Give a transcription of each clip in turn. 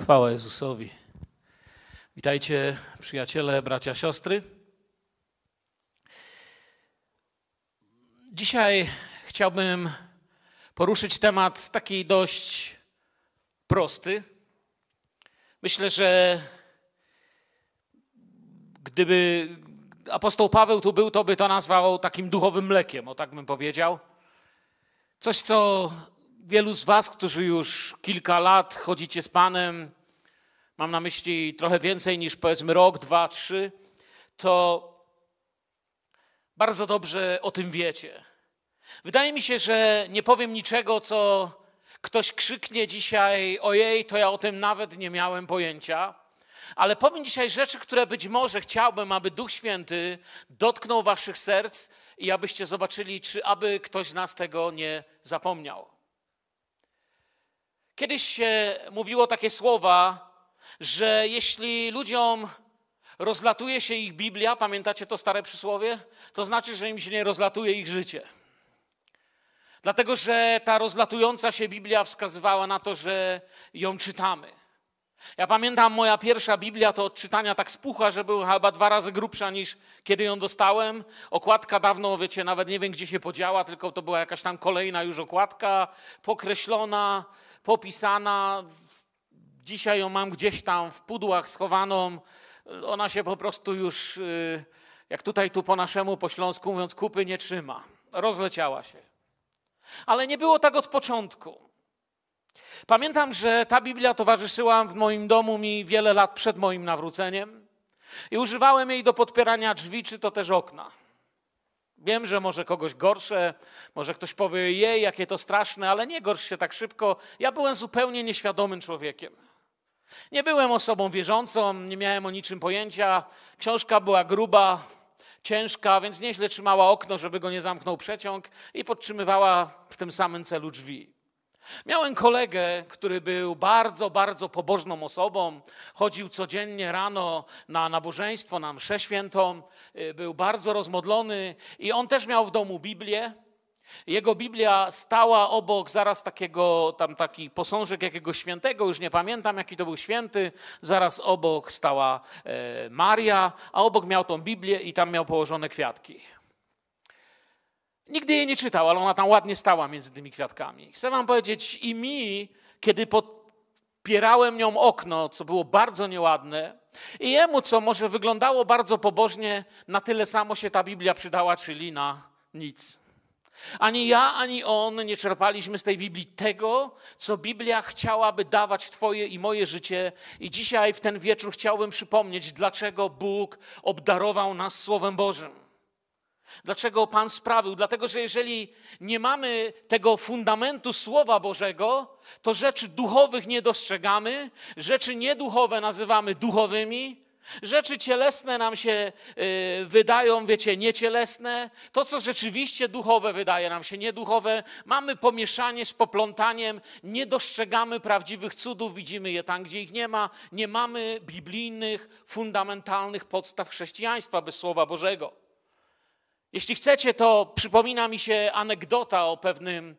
Chwała Jezusowi. Witajcie, przyjaciele, bracia, siostry. Dzisiaj chciałbym poruszyć temat taki dość prosty. Myślę, że gdyby apostoł Paweł tu był, to by to nazwał takim duchowym mlekiem, o tak bym powiedział. Coś, co wielu z Was, którzy już kilka lat chodzicie z Panem, mam na myśli trochę więcej niż powiedzmy rok, dwa, trzy, to bardzo dobrze o tym wiecie. Wydaje mi się, że nie powiem niczego, co ktoś krzyknie dzisiaj, ojej, to ja o tym nawet nie miałem pojęcia. Ale powiem dzisiaj rzeczy, które być może chciałbym, aby Duch Święty dotknął waszych serc i abyście zobaczyli, czy aby ktoś z nas tego nie zapomniał. Kiedyś się mówiło takie słowa, że jeśli ludziom rozlatuje się ich Biblia, pamiętacie to stare przysłowie? To znaczy, że im się nie rozlatuje ich życie. Dlatego, że ta rozlatująca się Biblia wskazywała na to, że ją czytamy. Ja pamiętam, moja pierwsza Biblia to od czytania tak spucha, że była chyba dwa razy grubsza niż kiedy ją dostałem. Okładka dawno, wiecie, nawet nie wiem, gdzie się podziała, tylko to była jakaś tam kolejna już okładka, pokreślona, popisana. Dzisiaj ją mam gdzieś tam w pudłach schowaną. Ona się po prostu już, y, jak tutaj tu po naszemu, po śląsku mówiąc, kupy nie trzyma. Rozleciała się. Ale nie było tak od początku. Pamiętam, że ta Biblia towarzyszyła w moim domu mi wiele lat przed moim nawróceniem i używałem jej do podpierania drzwi czy to też okna. Wiem, że może kogoś gorsze, może ktoś powie, jej, jakie to straszne, ale nie gorsz się tak szybko. Ja byłem zupełnie nieświadomym człowiekiem. Nie byłem osobą wierzącą, nie miałem o niczym pojęcia. Książka była gruba, ciężka, więc nieźle trzymała okno, żeby go nie zamknął przeciąg i podtrzymywała w tym samym celu drzwi. Miałem kolegę, który był bardzo, bardzo pobożną osobą. Chodził codziennie rano na nabożeństwo, na mszę świętą. Y, był bardzo rozmodlony i on też miał w domu Biblię. Jego Biblia stała obok zaraz takiego, tam taki posążek jakiegoś świętego, już nie pamiętam jaki to był święty, zaraz obok stała e, Maria, a obok miał tą Biblię i tam miał położone kwiatki. Nigdy jej nie czytał, ale ona tam ładnie stała między tymi kwiatkami. Chcę wam powiedzieć, i mi, kiedy podpierałem nią okno, co było bardzo nieładne, i jemu, co może wyglądało bardzo pobożnie, na tyle samo się ta Biblia przydała, czyli na nic. Ani ja, ani on nie czerpaliśmy z tej Biblii tego, co Biblia chciałaby dawać w Twoje i moje życie. I dzisiaj w ten wieczór chciałbym przypomnieć, dlaczego Bóg obdarował nas Słowem Bożym. Dlaczego Pan sprawił? Dlatego, że jeżeli nie mamy tego fundamentu Słowa Bożego, to rzeczy duchowych nie dostrzegamy, rzeczy nieduchowe nazywamy duchowymi, rzeczy cielesne nam się y, wydają, wiecie, niecielesne. To, co rzeczywiście duchowe, wydaje nam się nieduchowe. Mamy pomieszanie z poplątaniem, nie dostrzegamy prawdziwych cudów, widzimy je tam, gdzie ich nie ma. Nie mamy biblijnych, fundamentalnych podstaw chrześcijaństwa bez Słowa Bożego. Jeśli chcecie, to przypomina mi się anegdota o pewnym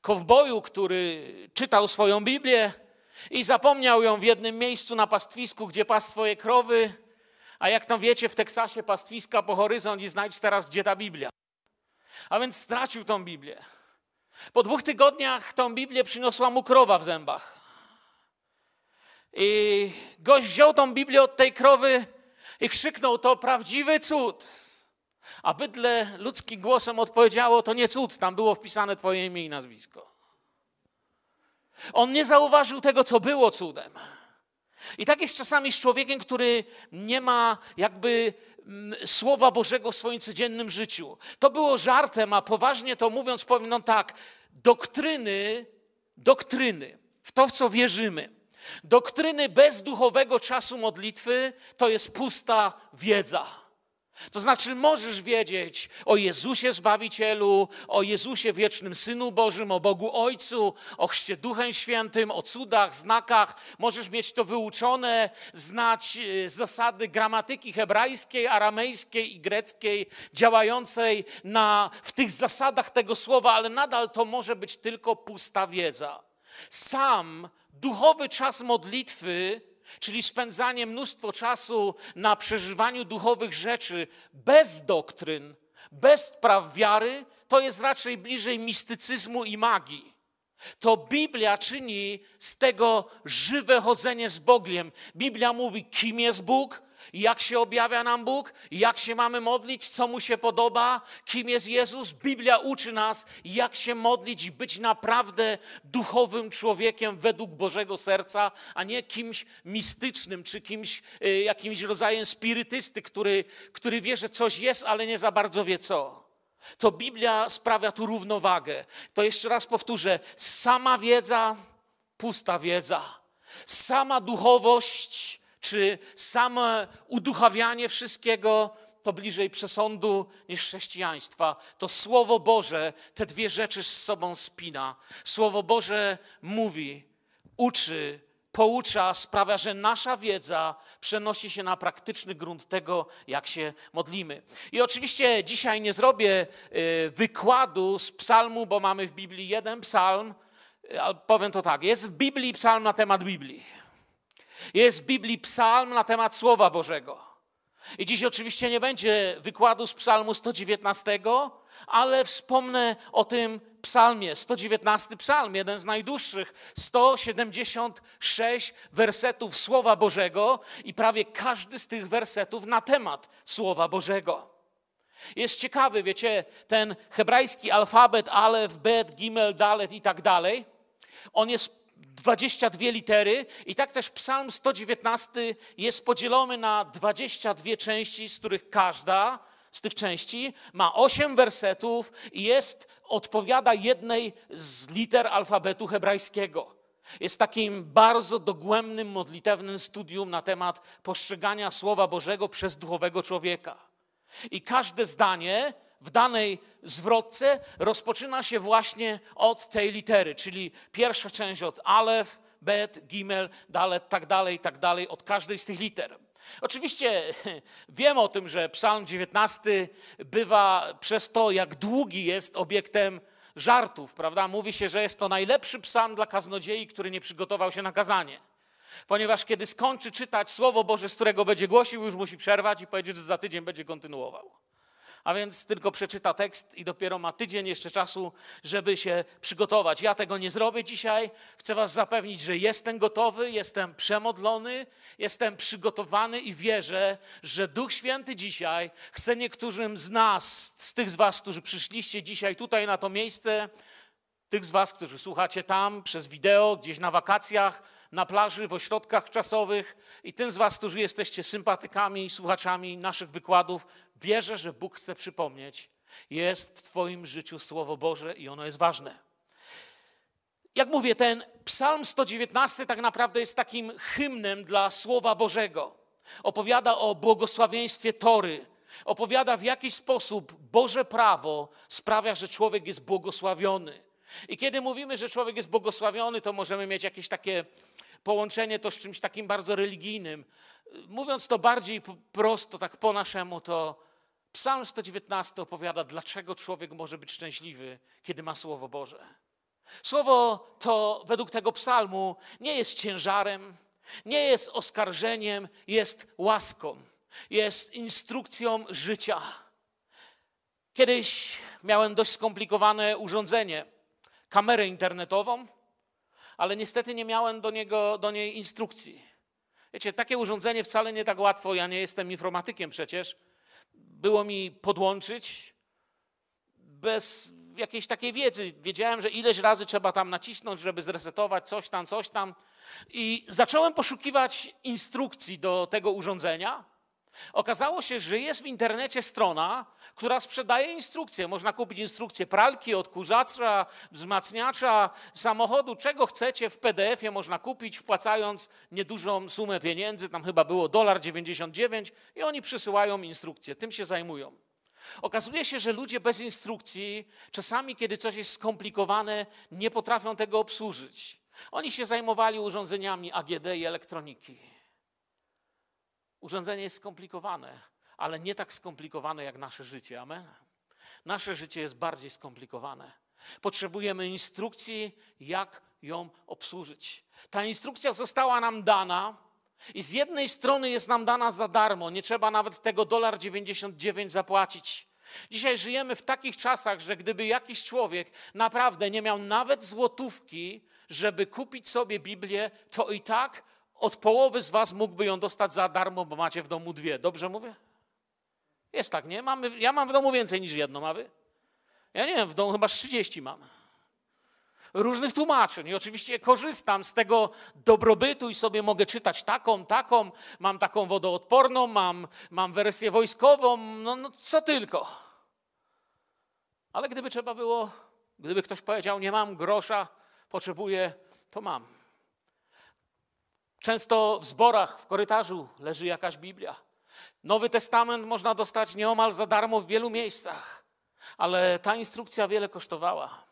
kowboju, który czytał swoją Biblię i zapomniał ją w jednym miejscu na pastwisku, gdzie pasł swoje krowy. A jak tam wiecie, w Teksasie pastwiska po horyzont i znajdź teraz, gdzie ta Biblia. A więc stracił tą Biblię. Po dwóch tygodniach tą Biblię przyniosła mu krowa w zębach. I gość wziął tą Biblię od tej krowy i krzyknął: To prawdziwy cud. A bydle ludzkim głosem odpowiedziało: To nie cud, tam było wpisane Twoje imię i nazwisko. On nie zauważył tego, co było cudem. I tak jest czasami z człowiekiem, który nie ma jakby mm, Słowa Bożego w swoim codziennym życiu. To było żartem, a poważnie to mówiąc, powiem no tak, doktryny, doktryny, w to, w co wierzymy, doktryny bez duchowego czasu modlitwy to jest pusta wiedza. To znaczy, możesz wiedzieć o Jezusie Zbawicielu, o Jezusie Wiecznym Synu Bożym, o Bogu Ojcu, o Chrzcie Duchem Świętym, o cudach, znakach. Możesz mieć to wyuczone, znać e, zasady gramatyki hebrajskiej, aramejskiej i greckiej, działającej na, w tych zasadach tego słowa, ale nadal to może być tylko pusta wiedza. Sam duchowy czas modlitwy, czyli spędzanie mnóstwo czasu na przeżywaniu duchowych rzeczy bez doktryn, bez praw wiary, to jest raczej bliżej mistycyzmu i magii. To Biblia czyni z tego żywe chodzenie z Bogiem. Biblia mówi, kim jest Bóg, jak się objawia nam Bóg, jak się mamy modlić, co mu się podoba, kim jest Jezus. Biblia uczy nas, jak się modlić być naprawdę duchowym człowiekiem według Bożego serca, a nie kimś mistycznym czy kimś, y, jakimś rodzajem spirytysty, który, który wie, że coś jest, ale nie za bardzo wie co. To Biblia sprawia tu równowagę. To jeszcze raz powtórzę: sama wiedza, pusta wiedza, sama duchowość, czy same uduchawianie wszystkiego to bliżej przesądu niż chrześcijaństwa. To Słowo Boże te dwie rzeczy z sobą spina. Słowo Boże mówi, uczy, poucza, sprawia, że nasza wiedza przenosi się na praktyczny grunt tego, jak się modlimy. I oczywiście dzisiaj nie zrobię y, wykładu z psalmu, bo mamy w Biblii jeden psalm, ale powiem to tak, jest w Biblii psalm na temat Biblii. Jest w Biblii psalm na temat Słowa Bożego. I dziś oczywiście nie będzie wykładu z psalmu 119, ale wspomnę o tym psalmie. 119 psalm, jeden z najdłuższych, 176 wersetów Słowa Bożego i prawie każdy z tych wersetów na temat Słowa Bożego. Jest ciekawy, wiecie, ten hebrajski alfabet, alef, bet, gimel, dalet i tak dalej, on jest 22 litery i tak też psalm 119 jest podzielony na 22 części, z których każda z tych części ma 8 wersetów i jest, odpowiada jednej z liter alfabetu hebrajskiego. Jest takim bardzo dogłębnym, modlitewnym studium na temat postrzegania Słowa Bożego przez duchowego człowieka. I każde zdanie w danej zwrotce rozpoczyna się właśnie od tej litery, czyli pierwsza część od alef, bet, gimel, dalet, tak dalej, tak dalej, od każdej z tych liter. Oczywiście wiem o tym, że Psalm 19 bywa przez to, jak długi jest obiektem żartów, prawda? Mówi się, że jest to najlepszy psalm dla kaznodziei, który nie przygotował się na kazanie. Ponieważ kiedy skończy czytać Słowo Boże, z którego będzie głosił, już musi przerwać i powiedzieć, że za tydzień będzie kontynuował a więc tylko przeczyta tekst i dopiero ma tydzień jeszcze czasu, żeby się przygotować. Ja tego nie zrobię dzisiaj. Chcę Was zapewnić, że jestem gotowy, jestem przemodlony, jestem przygotowany i wierzę, że Duch Święty dzisiaj chce niektórym z nas, z tych z Was, którzy przyszliście dzisiaj tutaj na to miejsce, tych z Was, którzy słuchacie tam przez wideo, gdzieś na wakacjach, na plaży, w ośrodkach czasowych i tym z Was, którzy jesteście sympatykami i słuchaczami naszych wykładów, wierzę, że Bóg chce przypomnieć, jest w Twoim życiu Słowo Boże i ono jest ważne. Jak mówię, ten Psalm 119 tak naprawdę jest takim hymnem dla Słowa Bożego. Opowiada o błogosławieństwie Tory, opowiada w jaki sposób Boże prawo sprawia, że człowiek jest błogosławiony. I kiedy mówimy, że człowiek jest błogosławiony, to możemy mieć jakieś takie połączenie to z czymś takim bardzo religijnym. Mówiąc to bardziej prosto, tak po naszemu, to Psalm 119 opowiada, dlaczego człowiek może być szczęśliwy, kiedy ma Słowo Boże. Słowo to według tego psalmu nie jest ciężarem, nie jest oskarżeniem, jest łaską, jest instrukcją życia. Kiedyś miałem dość skomplikowane urządzenie, kamerę internetową, ale niestety nie miałem do, niego, do niej instrukcji. Wiecie, takie urządzenie wcale nie tak łatwo, ja nie jestem informatykiem przecież, było mi podłączyć bez jakiejś takiej wiedzy. Wiedziałem, że ileś razy trzeba tam nacisnąć, żeby zresetować coś tam, coś tam. I zacząłem poszukiwać instrukcji do tego urządzenia. Okazało się, że jest w internecie strona, która sprzedaje instrukcje. Można kupić instrukcję pralki, odkurzacza, wzmacniacza, samochodu, czego chcecie w PDF-ie można kupić, wpłacając niedużą sumę pieniędzy, tam chyba było dolar 99 i oni przysyłają instrukcje, tym się zajmują. Okazuje się, że ludzie bez instrukcji, czasami kiedy coś jest skomplikowane, nie potrafią tego obsłużyć. Oni się zajmowali urządzeniami AGD i elektroniki. Urządzenie jest skomplikowane, ale nie tak skomplikowane jak nasze życie. Amen. Nasze życie jest bardziej skomplikowane. Potrzebujemy instrukcji, jak ją obsłużyć. Ta instrukcja została nam dana i z jednej strony jest nam dana za darmo, nie trzeba nawet tego dolar 99 zapłacić. Dzisiaj żyjemy w takich czasach, że gdyby jakiś człowiek naprawdę nie miał nawet złotówki, żeby kupić sobie Biblię, to i tak od połowy z was mógłby ją dostać za darmo, bo macie w domu dwie. Dobrze mówię? Jest tak, nie? Mamy, ja mam w domu więcej niż jedną, a wy? Ja nie wiem, w domu chyba 30 mam. Różnych tłumaczeń. I oczywiście korzystam z tego dobrobytu i sobie mogę czytać taką, taką. Mam taką wodoodporną, mam, mam wersję wojskową, no, no co tylko. Ale gdyby trzeba było, gdyby ktoś powiedział, nie mam grosza, potrzebuję, to mam. Często w zborach, w korytarzu leży jakaś Biblia. Nowy Testament można dostać nieomal za darmo w wielu miejscach, ale ta instrukcja wiele kosztowała.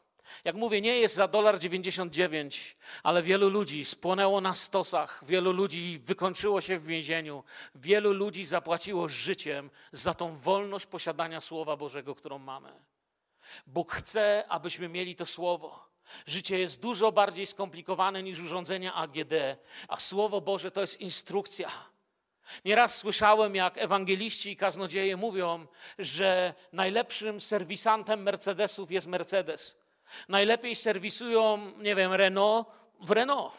Jak mówię, nie jest za dolar 99, ale wielu ludzi spłonęło na stosach, wielu ludzi wykończyło się w więzieniu, wielu ludzi zapłaciło życiem za tą wolność posiadania Słowa Bożego, którą mamy. Bóg chce, abyśmy mieli to Słowo. Życie jest dużo bardziej skomplikowane niż urządzenia AGD, a Słowo Boże to jest instrukcja. Nieraz słyszałem, jak ewangeliści i kaznodzieje mówią, że najlepszym serwisantem Mercedesów jest Mercedes. Najlepiej serwisują, nie wiem, Renault w Renault.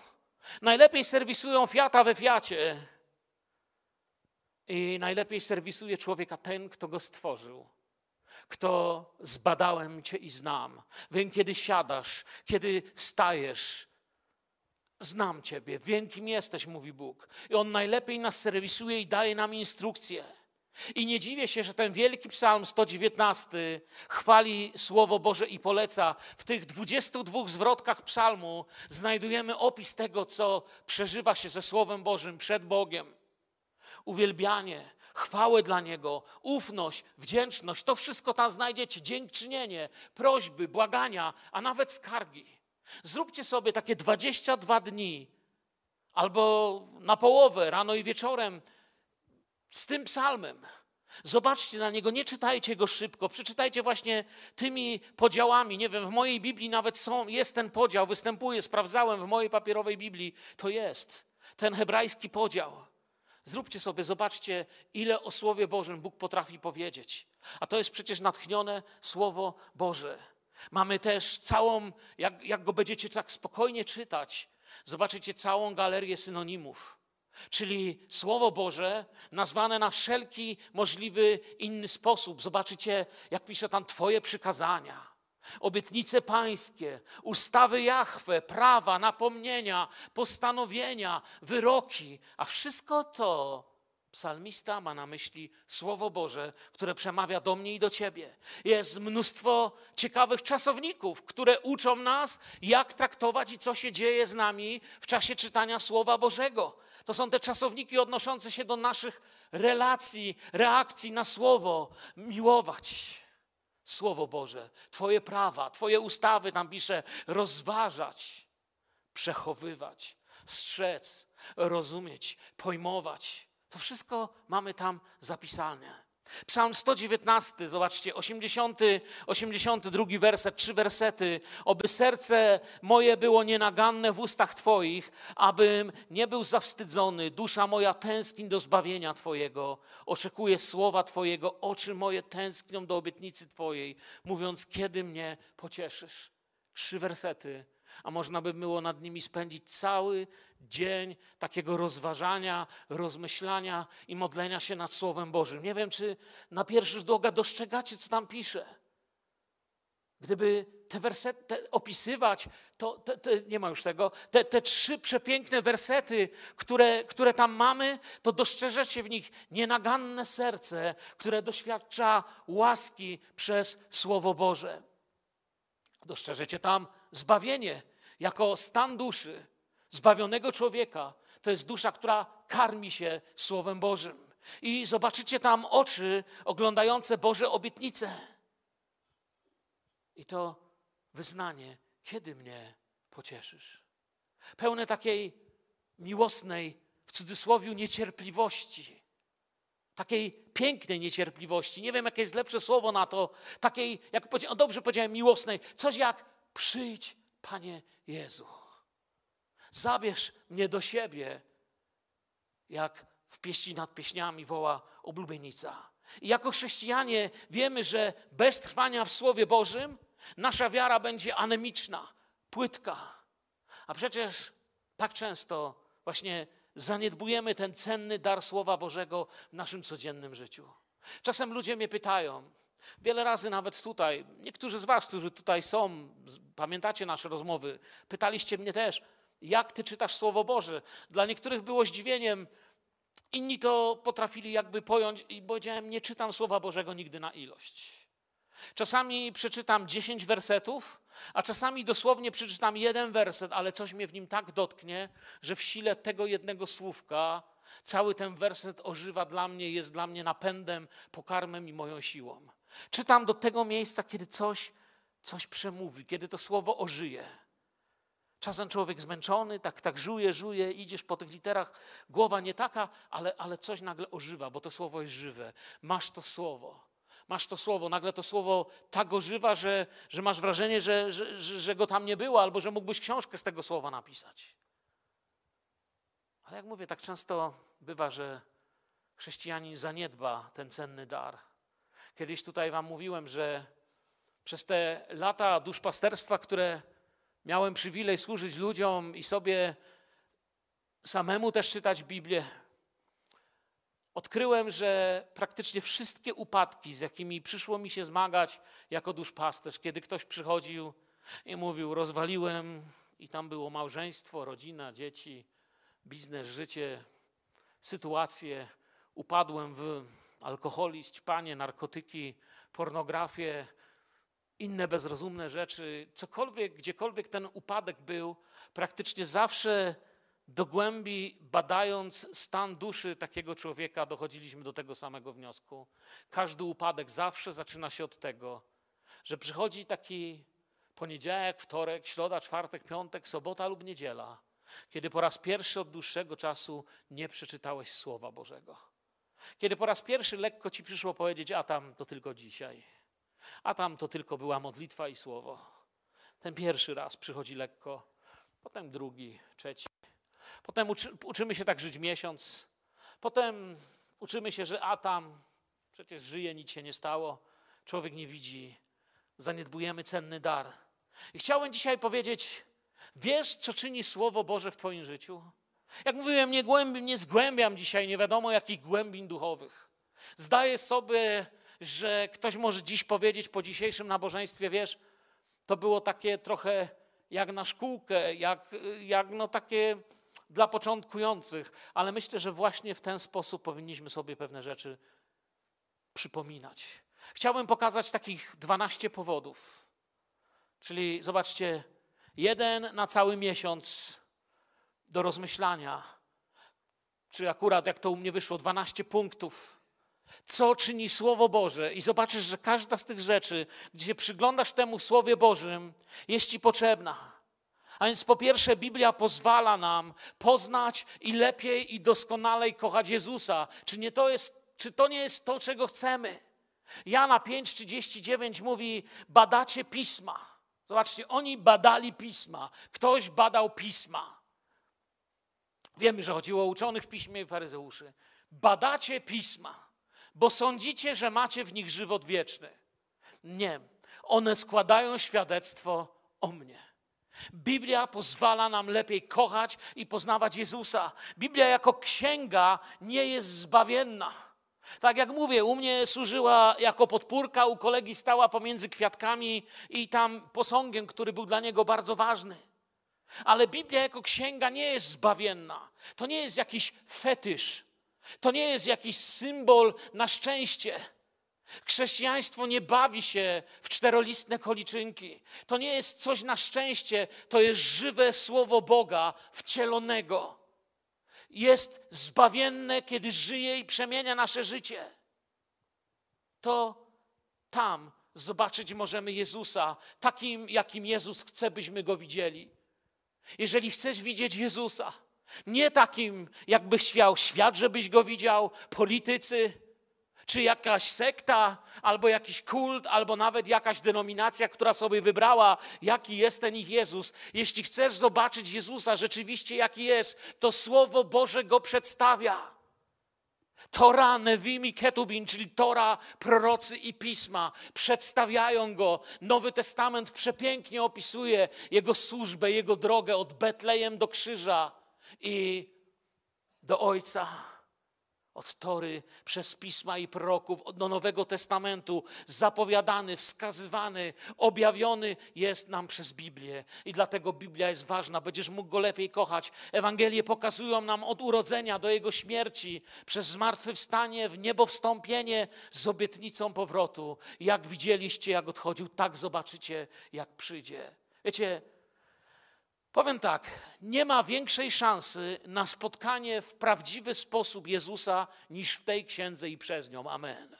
Najlepiej serwisują Fiata we Fiacie. I najlepiej serwisuje człowieka ten, kto go stworzył. Kto zbadałem Cię i znam. Wiem, kiedy siadasz, kiedy wstajesz. Znam Ciebie, wiem, kim jesteś, mówi Bóg. I On najlepiej nas serwisuje i daje nam instrukcje. I nie dziwię się, że ten wielki psalm 119 chwali Słowo Boże i poleca. W tych 22 zwrotkach psalmu znajdujemy opis tego, co przeżywa się ze Słowem Bożym przed Bogiem. Uwielbianie, chwałę dla Niego, ufność, wdzięczność, to wszystko tam znajdziecie. Dziękczynienie, prośby, błagania, a nawet skargi. Zróbcie sobie takie 22 dni albo na połowę, rano i wieczorem z tym psalmem. Zobaczcie na niego, nie czytajcie go szybko, przeczytajcie właśnie tymi podziałami. Nie wiem, w mojej Biblii nawet są, jest ten podział, występuje, sprawdzałem w mojej papierowej Biblii, to jest ten hebrajski podział. Zróbcie sobie, zobaczcie, ile o Słowie Bożym Bóg potrafi powiedzieć. A to jest przecież natchnione Słowo Boże. Mamy też całą, jak, jak go będziecie tak spokojnie czytać, zobaczycie całą galerię synonimów. Czyli Słowo Boże nazwane na wszelki możliwy inny sposób. Zobaczycie, jak pisze tam Twoje przykazania, obietnice pańskie, ustawy Jahwe, prawa, napomnienia, postanowienia, wyroki, a wszystko to Psalmista ma na myśli Słowo Boże, które przemawia do mnie i do ciebie. Jest mnóstwo ciekawych czasowników, które uczą nas, jak traktować i co się dzieje z nami w czasie czytania Słowa Bożego. To są te czasowniki odnoszące się do naszych relacji, reakcji na Słowo. Miłować Słowo Boże, Twoje prawa, Twoje ustawy, tam pisze, rozważać, przechowywać, strzec, rozumieć, pojmować. To wszystko mamy tam zapisane. Psalm 119, zobaczcie, 80, 82 werset, trzy wersety. Oby serce moje było nienaganne w ustach Twoich, abym nie był zawstydzony. Dusza moja tęskni do zbawienia Twojego. Oczekuję słowa Twojego. Oczy moje tęsknią do obietnicy Twojej, mówiąc, kiedy mnie pocieszysz. Trzy wersety, a można by było nad nimi spędzić cały dzień takiego rozważania, rozmyślania i modlenia się nad Słowem Bożym. Nie wiem, czy na pierwszy rzut oka dostrzegacie, co tam pisze. Gdyby te wersety opisywać, to te, te, nie ma już tego, te, te trzy przepiękne wersety, które, które tam mamy, to dostrzeżecie w nich nienaganne serce, które doświadcza łaski przez Słowo Boże. Dostrzeżecie tam zbawienie jako stan duszy zbawionego człowieka to jest dusza, która karmi się Słowem Bożym. I zobaczycie tam oczy oglądające Boże obietnice. I to wyznanie, kiedy mnie pocieszysz. Pełne takiej miłosnej, w cudzysłowie, niecierpliwości. takiej pięknej niecierpliwości. Nie wiem, jakie jest lepsze słowo na to. Takiej, jak powiedziałem, dobrze powiedziałem, miłosnej. Coś jak przyjdź, Panie Jezu. Zabierz mnie do siebie, jak w pieści nad pieśniami woła oblubienica. I jako chrześcijanie wiemy, że bez trwania w Słowie Bożym nasza wiara będzie anemiczna, płytka. A przecież tak często właśnie zaniedbujemy ten cenny dar Słowa Bożego w naszym codziennym życiu. Czasem ludzie mnie pytają, wiele razy nawet tutaj, niektórzy z Was, którzy tutaj są, pamiętacie nasze rozmowy, pytaliście mnie też, jak Ty czytasz Słowo Boże. Dla niektórych było zdziwieniem, inni to potrafili jakby pojąć i powiedziałem, nie czytam Słowa Bożego nigdy na ilość. Czasami przeczytam dziesięć wersetów, a czasami dosłownie przeczytam jeden werset, ale coś mnie w nim tak dotknie, że w sile tego jednego słówka cały ten werset ożywa dla mnie, jest dla mnie napędem, pokarmem i moją siłą. Czytam do tego miejsca, kiedy coś, coś przemówi, kiedy to słowo ożyje. Czasem człowiek zmęczony, tak, tak żuje, żuje, idziesz po tych literach, głowa nie taka, ale, ale coś nagle ożywa, bo to słowo jest żywe. Masz to słowo. Masz to słowo, nagle to słowo tak ożywa, że, że masz wrażenie, że, że, że go tam nie było, albo że mógłbyś książkę z tego słowa napisać. Ale jak mówię, tak często bywa, że chrześcijanin zaniedba ten cenny dar. Kiedyś tutaj Wam mówiłem, że przez te lata duszpasterstwa, które miałem przywilej służyć ludziom i sobie samemu też czytać Biblię, odkryłem, że praktycznie wszystkie upadki, z jakimi przyszło mi się zmagać jako duszpasterz, kiedy ktoś przychodził i mówił, rozwaliłem i tam było małżeństwo, rodzina, dzieci, biznes, życie, sytuacje, upadłem w alkoholizm, ćpanie, narkotyki, pornografię, inne bezrozumne rzeczy, cokolwiek, gdziekolwiek ten upadek był, praktycznie zawsze do głębi badając stan duszy takiego człowieka, dochodziliśmy do tego samego wniosku. Każdy upadek zawsze zaczyna się od tego, że przychodzi taki poniedziałek, wtorek, środa, czwartek, piątek, sobota lub niedziela, kiedy po raz pierwszy od dłuższego czasu nie przeczytałeś Słowa Bożego. Kiedy po raz pierwszy lekko ci przyszło powiedzieć, a tam to tylko dzisiaj, a tam to tylko była modlitwa i słowo. Ten pierwszy raz przychodzi lekko, potem drugi, trzeci. Potem uczy, uczymy się tak żyć miesiąc. Potem uczymy się, że a tam przecież żyje, nic się nie stało. Człowiek nie widzi. Zaniedbujemy cenny dar. I chciałem dzisiaj powiedzieć, wiesz, co czyni Słowo Boże w Twoim życiu? Jak mówiłem, nie, głębi, nie zgłębiam dzisiaj nie wiadomo jakich głębin duchowych. Zdaję sobie, że ktoś może dziś powiedzieć po dzisiejszym nabożeństwie, wiesz, to było takie trochę jak na szkółkę, jak, jak no takie dla początkujących, ale myślę, że właśnie w ten sposób powinniśmy sobie pewne rzeczy przypominać. Chciałbym pokazać takich 12 powodów. Czyli zobaczcie, jeden na cały miesiąc do rozmyślania. Czy akurat jak to u mnie wyszło, 12 punktów. Co czyni Słowo Boże? I zobaczysz, że każda z tych rzeczy, gdzie się przyglądasz temu Słowie Bożym, jest Ci potrzebna. A więc po pierwsze, Biblia pozwala nam poznać i lepiej i doskonalej kochać Jezusa. Czy, nie to, jest, czy to nie jest to, czego chcemy? Jana 5,39 mówi: badacie pisma. Zobaczcie, oni badali pisma. Ktoś badał pisma. Wiemy, że chodziło o uczonych w piśmie i faryzeuszy. Badacie pisma, bo sądzicie, że macie w nich żywot wieczny. Nie, one składają świadectwo o mnie. Biblia pozwala nam lepiej kochać i poznawać Jezusa. Biblia jako księga nie jest zbawienna. Tak jak mówię, u mnie służyła jako podpórka, u kolegi stała pomiędzy kwiatkami i tam posągiem, który był dla niego bardzo ważny. Ale Biblia jako księga nie jest zbawienna. To nie jest jakiś fetysz. To nie jest jakiś symbol na szczęście. Chrześcijaństwo nie bawi się w czterolistne koliczynki. To nie jest coś na szczęście, to jest żywe słowo Boga wcielonego. Jest zbawienne, kiedy żyje i przemienia nasze życie. To tam zobaczyć możemy Jezusa, takim, jakim Jezus chce, byśmy go widzieli. Jeżeli chcesz widzieć Jezusa, nie takim, jakby chciał świat, żebyś go widział, politycy, czy jakaś sekta, albo jakiś kult, albo nawet jakaś denominacja, która sobie wybrała, jaki jest ten ich Jezus. Jeśli chcesz zobaczyć Jezusa rzeczywiście, jaki jest, to Słowo Boże go przedstawia. Tora, Nevim i Ketubin, czyli Tora, prorocy i pisma, przedstawiają go. Nowy Testament przepięknie opisuje jego służbę, jego drogę od Betlejem do krzyża i do Ojca od Tory przez pisma i proroków do Nowego Testamentu zapowiadany, wskazywany, objawiony jest nam przez Biblię. I dlatego Biblia jest ważna, będziesz mógł go lepiej kochać. Ewangelie pokazują nam od urodzenia do jego śmierci, przez zmartwychwstanie, w niebo wstąpienie z obietnicą powrotu. Jak widzieliście, jak odchodził, tak zobaczycie, jak przyjdzie. Wiecie, Powiem tak, nie ma większej szansy na spotkanie w prawdziwy sposób Jezusa niż w tej księdze i przez nią. Amen.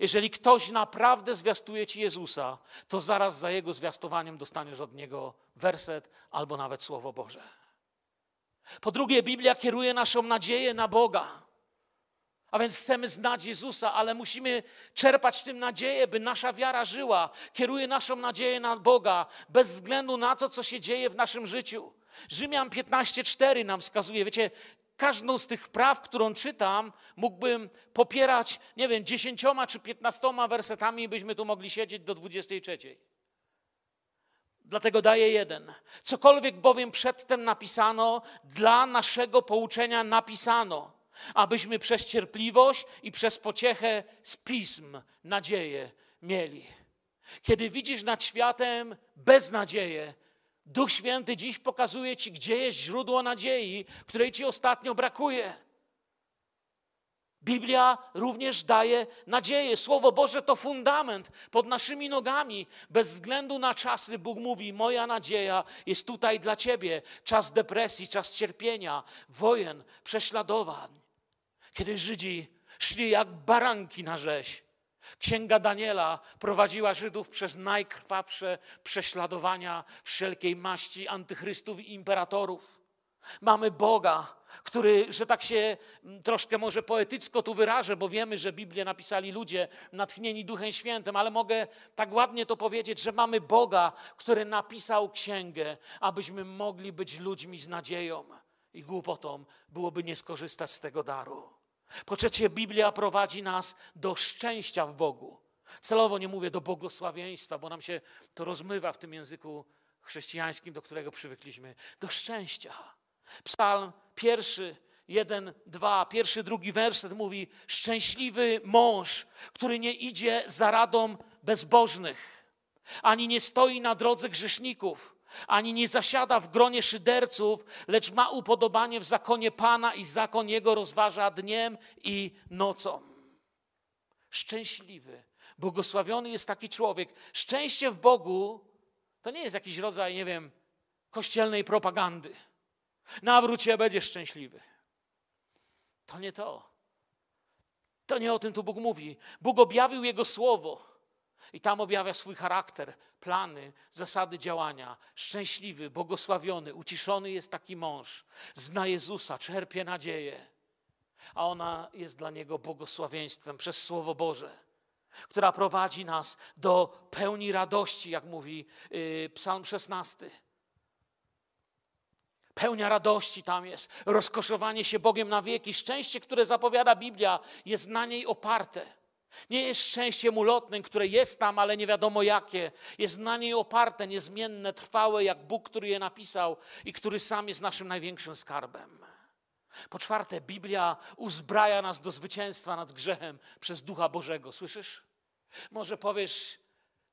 Jeżeli ktoś naprawdę zwiastuje ci Jezusa, to zaraz za jego zwiastowaniem dostaniesz od niego werset albo nawet słowo Boże. Po drugie, Biblia kieruje naszą nadzieję na Boga. A więc chcemy znać Jezusa, ale musimy czerpać w tym nadzieję, by nasza wiara żyła. Kieruje naszą nadzieję na Boga, bez względu na to, co się dzieje w naszym życiu. Rzymian 15:4 nam wskazuje, wiecie, każdą z tych praw, którą czytam, mógłbym popierać, nie wiem, dziesięcioma czy piętnastoma wersetami, byśmy tu mogli siedzieć do 23. Dlatego daję jeden. Cokolwiek bowiem przedtem napisano, dla naszego pouczenia napisano abyśmy przez cierpliwość i przez pociechę z pism nadzieję mieli. Kiedy widzisz nad światem beznadzieję, Duch Święty dziś pokazuje Ci, gdzie jest źródło nadziei, której Ci ostatnio brakuje. Biblia również daje nadzieję. Słowo Boże to fundament pod naszymi nogami. Bez względu na czasy Bóg mówi: Moja nadzieja jest tutaj dla Ciebie. Czas depresji, czas cierpienia, wojen, prześladowań kiedy Żydzi szli jak baranki na rzeź. Księga Daniela prowadziła Żydów przez najkrwawsze prześladowania wszelkiej maści antychrystów i imperatorów. Mamy Boga, który, że tak się mm, troszkę może poetycko tu wyrażę, bo wiemy, że Biblię napisali ludzie natchnieni Duchem Świętym, ale mogę tak ładnie to powiedzieć, że mamy Boga, który napisał księgę, abyśmy mogli być ludźmi z nadzieją i głupotą byłoby nie skorzystać z tego daru. Po trzecie, Biblia prowadzi nas do szczęścia w Bogu. Celowo nie mówię do błogosławieństwa, bo nam się to rozmywa w tym języku chrześcijańskim, do którego przywykliśmy. Do szczęścia. Psalm pierwszy, jeden, dwa, pierwszy, drugi werset mówi: Szczęśliwy mąż, który nie idzie za radą bezbożnych, ani nie stoi na drodze grzeszników ani nie zasiada w gronie szyderców, lecz ma upodobanie w zakonie Pana i zakon Jego rozważa dniem i nocą. Szczęśliwy, błogosławiony jest taki człowiek. Szczęście w Bogu to nie jest jakiś rodzaj, nie wiem, kościelnej propagandy. Nawróć się, będziesz szczęśliwy. To nie to. To nie o tym tu Bóg mówi. Bóg objawił Jego słowo. I tam objawia swój charakter, plany, zasady działania. Szczęśliwy, błogosławiony, uciszony jest taki mąż. Zna Jezusa, czerpie nadzieję. A ona jest dla niego błogosławieństwem przez Słowo Boże, która prowadzi nas do pełni radości, jak mówi yy, Psalm 16. Pełnia radości tam jest, rozkoszowanie się Bogiem na wieki. Szczęście, które zapowiada Biblia, jest na niej oparte. Nie jest szczęściem ulotnym, które jest tam, ale nie wiadomo jakie. Jest na niej oparte, niezmienne, trwałe, jak Bóg, który je napisał i który sam jest naszym największym skarbem. Po czwarte, Biblia uzbraja nas do zwycięstwa nad grzechem przez Ducha Bożego. Słyszysz? Może powiesz,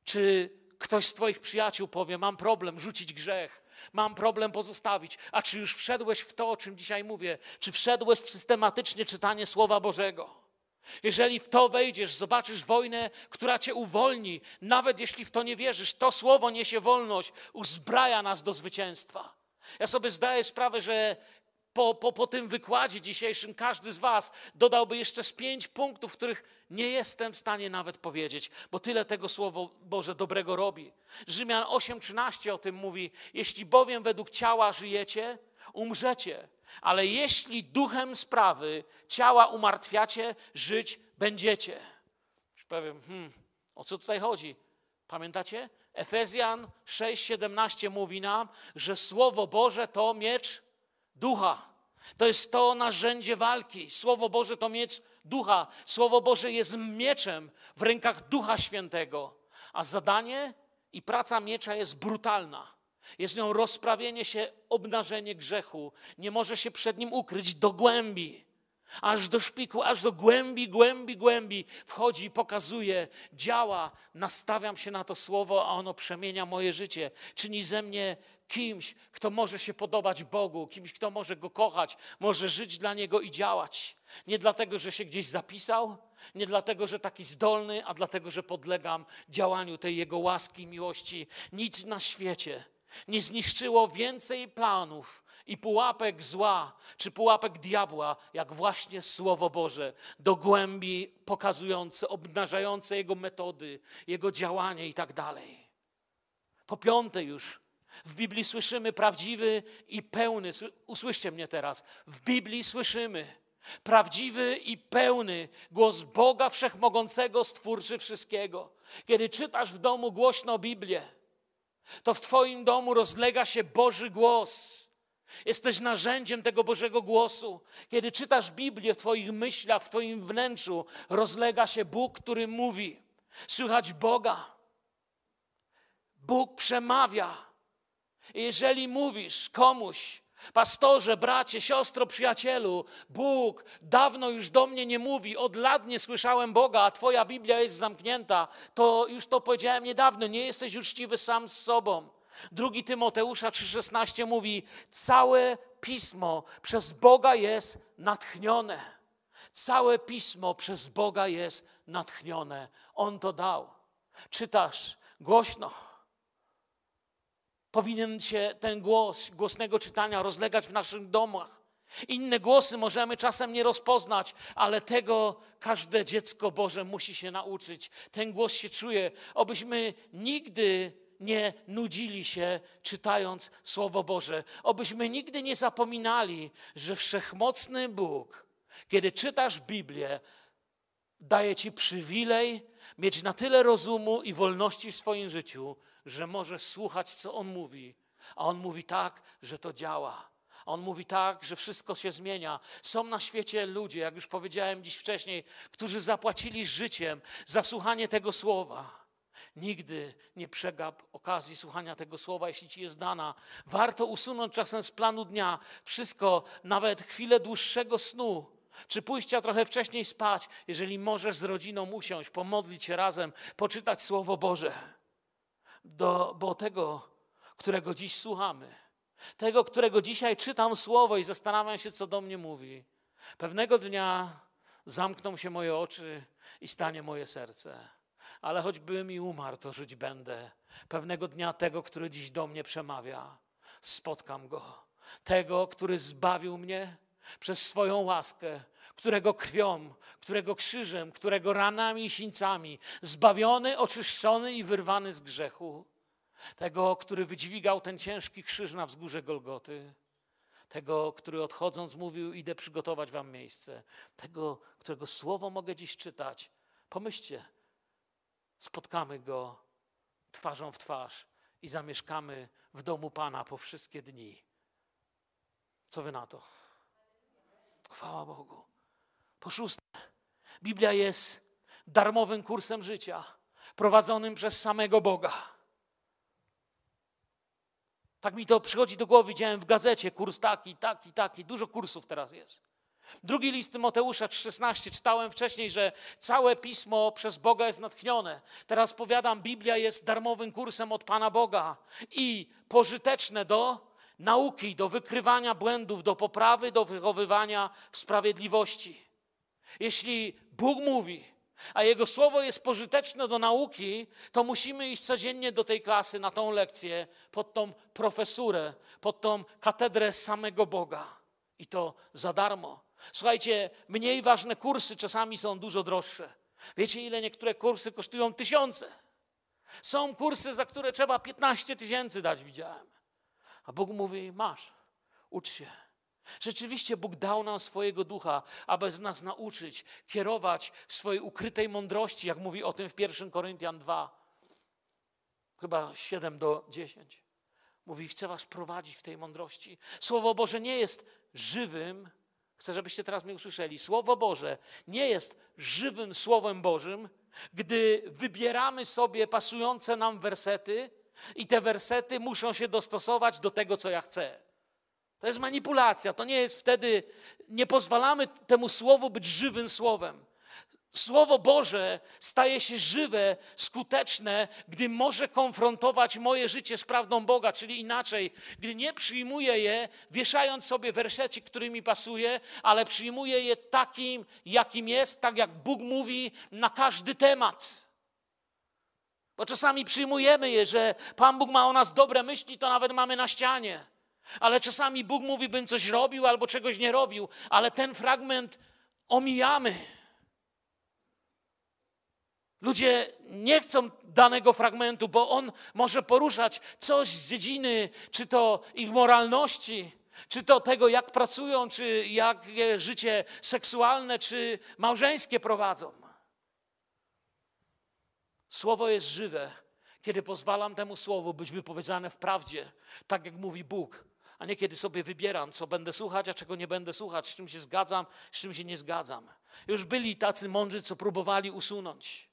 czy ktoś z Twoich przyjaciół powie: Mam problem rzucić grzech, mam problem pozostawić. A czy już wszedłeś w to, o czym dzisiaj mówię? Czy wszedłeś w systematycznie czytanie Słowa Bożego? Jeżeli w to wejdziesz, zobaczysz wojnę, która cię uwolni, nawet jeśli w to nie wierzysz, to słowo niesie wolność, uzbraja nas do zwycięstwa. Ja sobie zdaję sprawę, że po, po, po tym wykładzie dzisiejszym każdy z Was dodałby jeszcze z pięć punktów, których nie jestem w stanie nawet powiedzieć, bo tyle tego Słowo Boże dobrego robi. Rzymian 8:13 o tym mówi: Jeśli bowiem według ciała żyjecie, umrzecie. Ale jeśli duchem sprawy ciała umartwiacie, żyć będziecie. Już powiem, hmm, o co tutaj chodzi? Pamiętacie? Efezjan 6:17 mówi nam, że Słowo Boże to miecz ducha. To jest to narzędzie walki. Słowo Boże to miecz ducha. Słowo Boże jest mieczem w rękach Ducha Świętego. A zadanie i praca miecza jest brutalna. Jest nią rozprawienie się, obnażenie grzechu. Nie może się przed nim ukryć do głębi. Aż do szpiku, aż do głębi, głębi, głębi wchodzi, pokazuje, działa. Nastawiam się na to słowo, a ono przemienia moje życie. Czyni ze mnie kimś, kto może się podobać Bogu, kimś, kto może go kochać, może żyć dla niego i działać. Nie dlatego, że się gdzieś zapisał, nie dlatego, że taki zdolny, a dlatego, że podlegam działaniu tej jego łaski i miłości. Nic na świecie nie zniszczyło więcej planów i pułapek zła, czy pułapek diabła, jak właśnie Słowo Boże, do głębi pokazujące, obnażające Jego metody, Jego działanie i tak dalej. Po piąte już, w Biblii słyszymy prawdziwy i pełny, usłyszcie mnie teraz, w Biblii słyszymy prawdziwy i pełny głos Boga Wszechmogącego, Stwórcy wszystkiego. Kiedy czytasz w domu głośno Biblię, to w Twoim domu rozlega się Boży głos. Jesteś narzędziem tego Bożego głosu. Kiedy czytasz Biblię w Twoich myślach, w Twoim wnętrzu, rozlega się Bóg, który mówi. Słychać Boga. Bóg przemawia. I jeżeli mówisz komuś, pastorze, bracie, siostro, przyjacielu, Bóg dawno już do mnie nie mówi, od lat nie słyszałem Boga, a Twoja Biblia jest zamknięta, to już to powiedziałem niedawno, nie jesteś uczciwy sam z sobą. Drugi Tymoteusza 3,16 mówi: Całe pismo przez Boga jest natchnione. Całe pismo przez Boga jest natchnione. On to dał. Czytasz głośno. Powinien się ten głos głosnego czytania rozlegać w naszych domach. Inne głosy możemy czasem nie rozpoznać, ale tego każde dziecko Boże musi się nauczyć. Ten głos się czuje, obyśmy nigdy nie nudzili się czytając Słowo Boże. Obyśmy nigdy nie zapominali, że wszechmocny Bóg, kiedy czytasz Biblię, daje ci przywilej mieć na tyle rozumu i wolności w swoim życiu, że możesz słuchać, co On mówi. A On mówi tak, że to działa. A On mówi tak, że wszystko się zmienia. Są na świecie ludzie, jak już powiedziałem dziś wcześniej, którzy zapłacili życiem za słuchanie tego słowa. Nigdy nie przegap okazji słuchania tego słowa, jeśli ci jest dana. Warto usunąć czasem z planu dnia wszystko, nawet chwilę dłuższego snu, czy pójścia trochę wcześniej spać, jeżeli możesz z rodziną usiąść, pomodlić się razem, poczytać Słowo Boże. Do, bo tego, którego dziś słuchamy, tego, którego dzisiaj czytam Słowo i zastanawiam się, co do mnie mówi, pewnego dnia zamkną się moje oczy i stanie moje serce ale choćbym i umarł, to żyć będę. Pewnego dnia tego, który dziś do mnie przemawia, spotkam go. Tego, który zbawił mnie przez swoją łaskę, którego krwią, którego krzyżem, którego ranami i sińcami, zbawiony, oczyszczony i wyrwany z grzechu. Tego, który wydźwigał ten ciężki krzyż na wzgórze Golgoty. Tego, który odchodząc mówił, idę przygotować wam miejsce. Tego, którego słowo mogę dziś czytać. Pomyślcie, spotkamy Go twarzą w twarz i zamieszkamy w domu Pana po wszystkie dni. Co wy na to? Chwała Bogu. Po szóste, Biblia jest darmowym kursem życia, prowadzonym przez samego Boga. Tak mi to przychodzi do głowy, widziałem w gazecie kurs taki, taki, taki, dużo kursów teraz jest. Drugi list Tymoteusza 3,16 czytałem wcześniej, że całe pismo przez Boga jest natchnione. Teraz powiadam, Biblia jest darmowym kursem od Pana Boga i pożyteczne do nauki, do wykrywania błędów, do poprawy, do wychowywania w sprawiedliwości. Jeśli Bóg mówi, a Jego słowo jest pożyteczne do nauki, to musimy iść codziennie do tej klasy, na tą lekcję, pod tą profesurę, pod tą katedrę samego Boga. I to za darmo. Słuchajcie, mniej ważne kursy czasami są dużo droższe. Wiecie, ile niektóre kursy kosztują tysiące? Są kursy, za które trzeba 15 tysięcy dać, widziałem. A Bóg mówi: Masz, ucz się. Rzeczywiście Bóg dał nam swojego ducha, aby nas nauczyć, kierować w swojej ukrytej mądrości, jak mówi o tym w 1 Koryntian 2, chyba 7 do 10. Mówi, chcę was prowadzić w tej mądrości. Słowo Boże nie jest żywym, chcę, żebyście teraz mnie usłyszeli. Słowo Boże nie jest żywym Słowem Bożym, gdy wybieramy sobie pasujące nam wersety i te wersety muszą się dostosować do tego, co ja chcę. To jest manipulacja. To nie jest wtedy, nie pozwalamy temu słowu być żywym słowem. Słowo Boże staje się żywe, skuteczne, gdy może konfrontować moje życie z prawdą Boga, czyli inaczej, gdy nie przyjmuję je, wieszając sobie wersety, który mi pasuje, ale przyjmuję je takim, jakim jest, tak jak Bóg mówi na każdy temat. Bo czasami przyjmujemy je, że Pan Bóg ma o nas dobre myśli, to nawet mamy na ścianie. Ale czasami Bóg mówi, bym coś robił albo czegoś nie robił, ale ten fragment omijamy. Ludzie nie chcą danego fragmentu, bo on może poruszać coś z dziedziny, czy to ich moralności, czy to tego, jak pracują, czy jak życie seksualne, czy małżeńskie prowadzą. Słowo jest żywe, kiedy pozwalam temu słowu być wypowiedziane w prawdzie, tak jak mówi Bóg, a nie kiedy sobie wybieram, co będę słuchać, a czego nie będę słuchać, z czym się zgadzam, z czym się nie zgadzam. Już byli tacy mądrzy, co próbowali usunąć.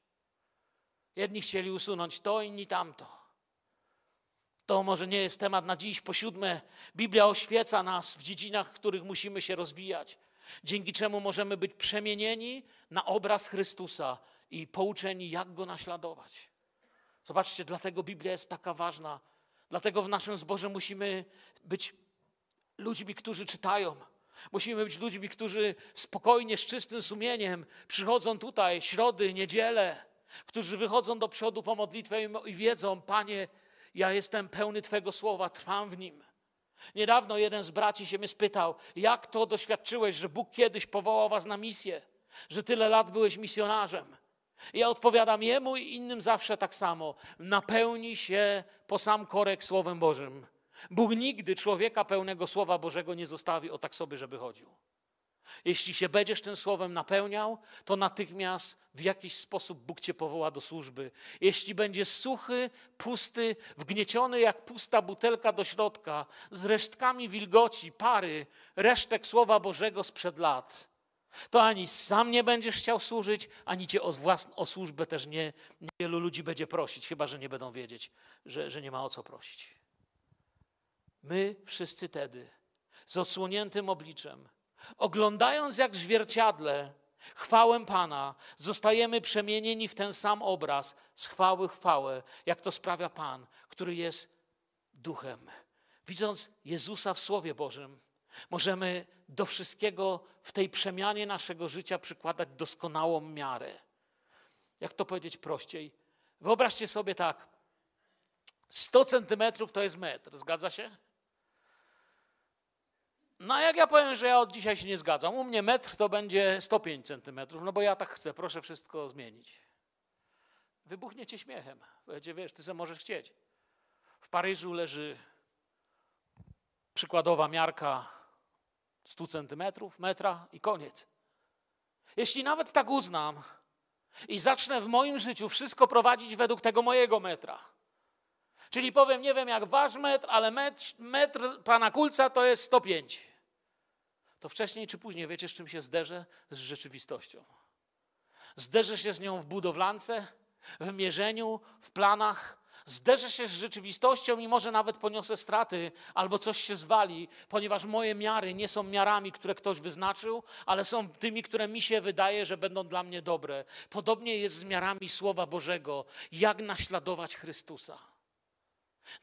Jedni chcieli usunąć to, inni tamto. To może nie jest temat na dziś. Po siódme, Biblia oświeca nas w dziedzinach, w których musimy się rozwijać, dzięki czemu możemy być przemienieni na obraz Chrystusa i pouczeni, jak go naśladować. Zobaczcie, dlatego Biblia jest taka ważna. Dlatego w naszym zborze musimy być ludźmi, którzy czytają. Musimy być ludźmi, którzy spokojnie, z czystym sumieniem przychodzą tutaj środy, niedzielę którzy wychodzą do przodu po modlitwę i wiedzą, Panie, ja jestem pełny Twego słowa, trwam w nim. Niedawno jeden z braci się mnie spytał, jak to doświadczyłeś, że Bóg kiedyś powołał was na misję, że tyle lat byłeś misjonarzem. I ja odpowiadam jemu i innym zawsze tak samo. Napełni się po sam korek Słowem Bożym. Bóg nigdy człowieka pełnego Słowa Bożego nie zostawi o tak sobie, żeby chodził. Jeśli się będziesz tym słowem napełniał, to natychmiast w jakiś sposób Bóg cię powoła do służby. Jeśli będziesz suchy, pusty, wgnieciony jak pusta butelka do środka, z resztkami wilgoci, pary, resztek Słowa Bożego sprzed lat, to ani sam nie będziesz chciał służyć, ani cię o, własną, o służbę też nie, wielu ludzi będzie prosić, chyba że nie będą wiedzieć, że, że nie ma o co prosić. My wszyscy tedy, z odsłoniętym obliczem, Oglądając jak w zwierciadle chwałę Pana, zostajemy przemienieni w ten sam obraz z chwały chwałę, jak to sprawia Pan, który jest duchem. Widząc Jezusa w Słowie Bożym, możemy do wszystkiego w tej przemianie naszego życia przykładać doskonałą miarę. Jak to powiedzieć prościej? Wyobraźcie sobie tak. 100 centymetrów to jest metr, zgadza się? No jak ja powiem, że ja od dzisiaj się nie zgadzam, u mnie metr to będzie 105 centymetrów, no bo ja tak chcę, proszę wszystko zmienić. Wybuchniecie śmiechem. Powiecie, wiesz, ty sobie możesz chcieć. W Paryżu leży przykładowa miarka 100 centymetrów, metra i koniec. Jeśli nawet tak uznam i zacznę w moim życiu wszystko prowadzić według tego mojego metra, czyli powiem, nie wiem jak wasz metr, ale metr, metr pana Kulca to jest 105 to wcześniej czy później wiecie, z czym się zderzę? Z rzeczywistością. Zderzę się z nią w budowlance, w mierzeniu, w planach. Zderzę się z rzeczywistością i może nawet poniosę straty albo coś się zwali, ponieważ moje miary nie są miarami, które ktoś wyznaczył, ale są tymi, które mi się wydaje, że będą dla mnie dobre. Podobnie jest z miarami Słowa Bożego, jak naśladować Chrystusa.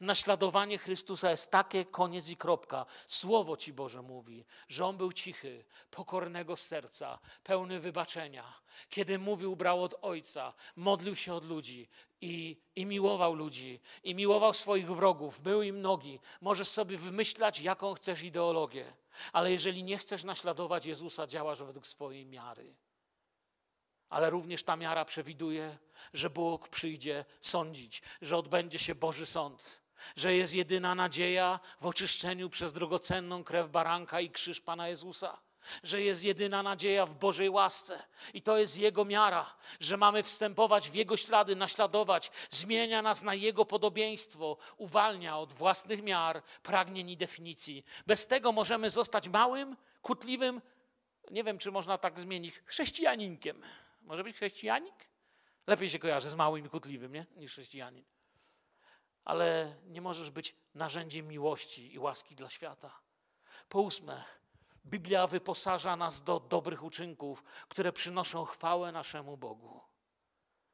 Naśladowanie Chrystusa jest takie, koniec i kropka. Słowo Ci Boże mówi, że On był cichy, pokornego serca, pełny wybaczenia. Kiedy mówił, brał od Ojca, modlił się od ludzi i, i miłował ludzi, i miłował swoich wrogów, był im nogi. Możesz sobie wymyślać, jaką chcesz ideologię, ale jeżeli nie chcesz naśladować Jezusa, działasz według swojej miary ale również ta miara przewiduje, że Bóg przyjdzie sądzić, że odbędzie się Boży sąd. że jest jedyna nadzieja w oczyszczeniu przez drogocenną krew baranka i krzyż Pana Jezusa że jest jedyna nadzieja w Bożej łasce i to jest Jego miara, że mamy wstępować w Jego ślady, naśladować, zmienia nas na Jego podobieństwo, uwalnia od własnych miar, pragnień i definicji. Bez tego możemy zostać małym, kutliwym, nie wiem, czy można tak zmienić, chrześcijaninkiem. Może być chrześcijanik? Lepiej się kojarzy z małym i kutliwym, nie? niż chrześcijanin. Ale nie możesz być narzędziem miłości i łaski dla świata. Po ósme, Biblia wyposaża nas do dobrych uczynków, które przynoszą chwałę naszemu Bogu.